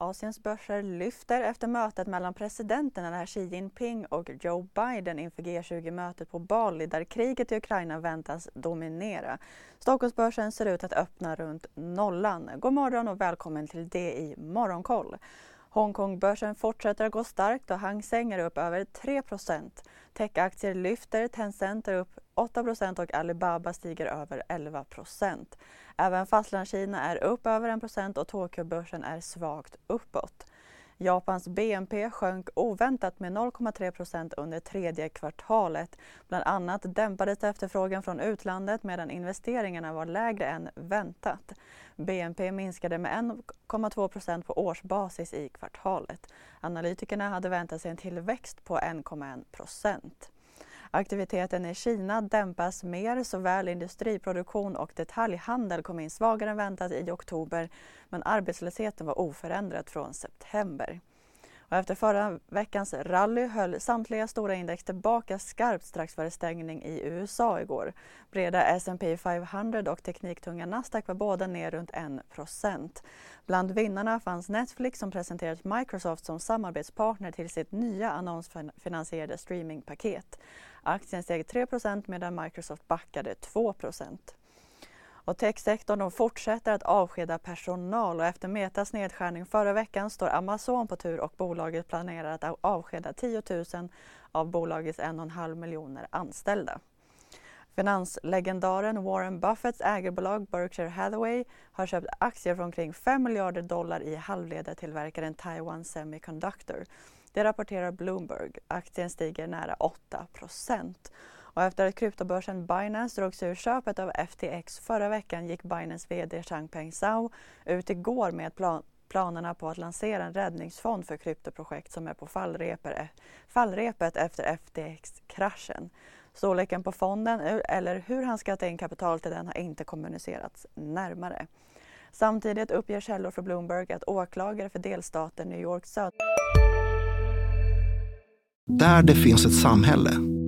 Asiens börser lyfter efter mötet mellan presidenterna Xi Jinping och Joe Biden inför G20-mötet på Bali där kriget i Ukraina väntas dominera. Stockholmsbörsen ser ut att öppna runt nollan. God morgon och välkommen till det i Morgonkoll. Hongkongbörsen fortsätter att gå starkt och Hang Seng är upp över 3% Techaktier lyfter, Tencent är upp 8% och Alibaba stiger över 11% Även Fastlandskina är upp över 1% och Tokyobörsen är svagt uppåt. Japans BNP sjönk oväntat med 0,3% under tredje kvartalet. Bland annat dämpades efterfrågan från utlandet medan investeringarna var lägre än väntat. BNP minskade med 1,2% på årsbasis i kvartalet. Analytikerna hade väntat sig en tillväxt på 1,1 Aktiviteten i Kina dämpas mer. Såväl industriproduktion och detaljhandel kom in svagare än väntat i oktober men arbetslösheten var oförändrad från september. Och efter förra veckans rally höll samtliga stora index tillbaka skarpt strax före stängning i USA igår. Breda S&P 500 och tekniktunga Nasdaq var båda ner runt 1 Bland vinnarna fanns Netflix som presenterat Microsoft som samarbetspartner till sitt nya annonsfinansierade streamingpaket. Aktien steg 3% medan Microsoft backade 2 och techsektorn fortsätter att avskeda personal och efter Metas nedskärning förra veckan står Amazon på tur och bolaget planerar att avskeda 10 000 av bolagets 1,5 miljoner anställda. Finanslegendaren Warren Buffetts ägarbolag Berkshire Hathaway har köpt aktier för omkring 5 miljarder dollar i halvledartillverkaren Taiwan Semiconductor. Det rapporterar Bloomberg. Aktien stiger nära 8 och efter att kryptobörsen Binance drog sig ur köpet av FTX förra veckan gick Binance VD Changpeng Zhao ut igår med plan planerna på att lansera en räddningsfond för kryptoprojekt som är på e- fallrepet efter FTX-kraschen. Storleken på fonden eller hur han ska ta in kapital till den har inte kommunicerats närmare. Samtidigt uppger källor för Bloomberg att åklagare för delstaten New York Söder där det finns ett samhälle,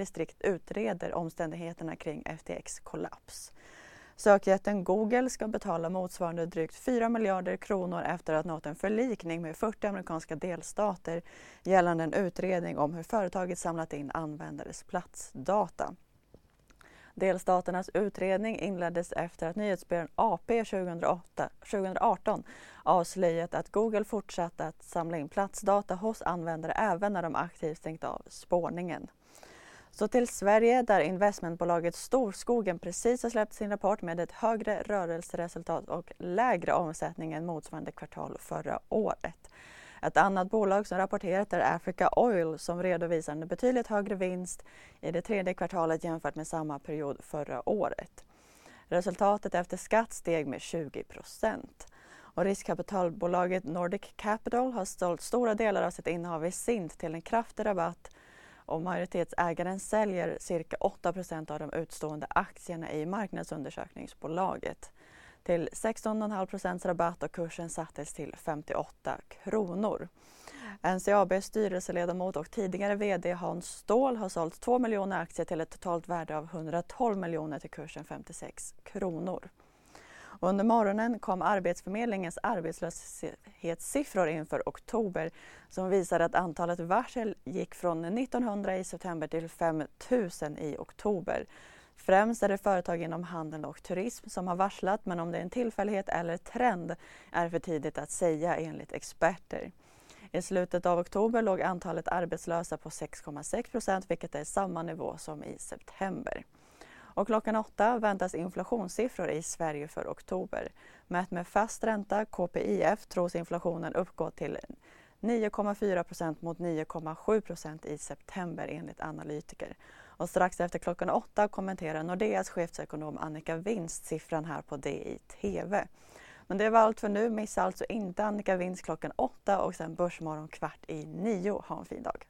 distrikt utreder omständigheterna kring FTX kollaps. Sökjätten Google ska betala motsvarande drygt 4 miljarder kronor efter att nått en förlikning med 40 amerikanska delstater gällande en utredning om hur företaget samlat in användares platsdata. Delstaternas utredning inleddes efter att nyhetsbyrån AP 2008, 2018 avslöjat att Google fortsatte att samla in platsdata hos användare även när de aktivt stängt av spårningen. Så till Sverige där investmentbolaget Storskogen precis har släppt sin rapport med ett högre rörelseresultat och lägre omsättning än motsvarande kvartal förra året. Ett annat bolag som rapporterat är Africa Oil som redovisar en betydligt högre vinst i det tredje kvartalet jämfört med samma period förra året. Resultatet efter skatt steg med 20 procent och riskkapitalbolaget Nordic Capital har sålt stora delar av sitt innehav i Sint till en kraftig rabatt och majoritetsägaren säljer cirka 8% av de utstående aktierna i marknadsundersökningsbolaget till 16,5% rabatt och kursen sattes till 58 kronor. NCABs styrelseledamot och tidigare VD Hans Ståhl har sålt 2 miljoner aktier till ett totalt värde av 112 miljoner till kursen 56 kronor. Under morgonen kom Arbetsförmedlingens arbetslöshetssiffror inför oktober som visar att antalet varsel gick från 1900 i september till 5000 i oktober. Främst är det företag inom handel och turism som har varslat men om det är en tillfällighet eller trend är för tidigt att säga enligt experter. I slutet av oktober låg antalet arbetslösa på 6,6 procent vilket är samma nivå som i september. Och klockan åtta väntas inflationssiffror i Sverige för oktober. Mätt med fast ränta, KPIF, tros inflationen uppgå till 9,4 procent mot 9,7 procent i september enligt analytiker. Och strax efter klockan åtta kommenterar Nordeas chefsekonom Annika Winst siffran här på DI TV. Men det var allt för nu. Missa alltså inte Annika Winst klockan åtta och sen Börsmorgon kvart i nio. Ha en fin dag.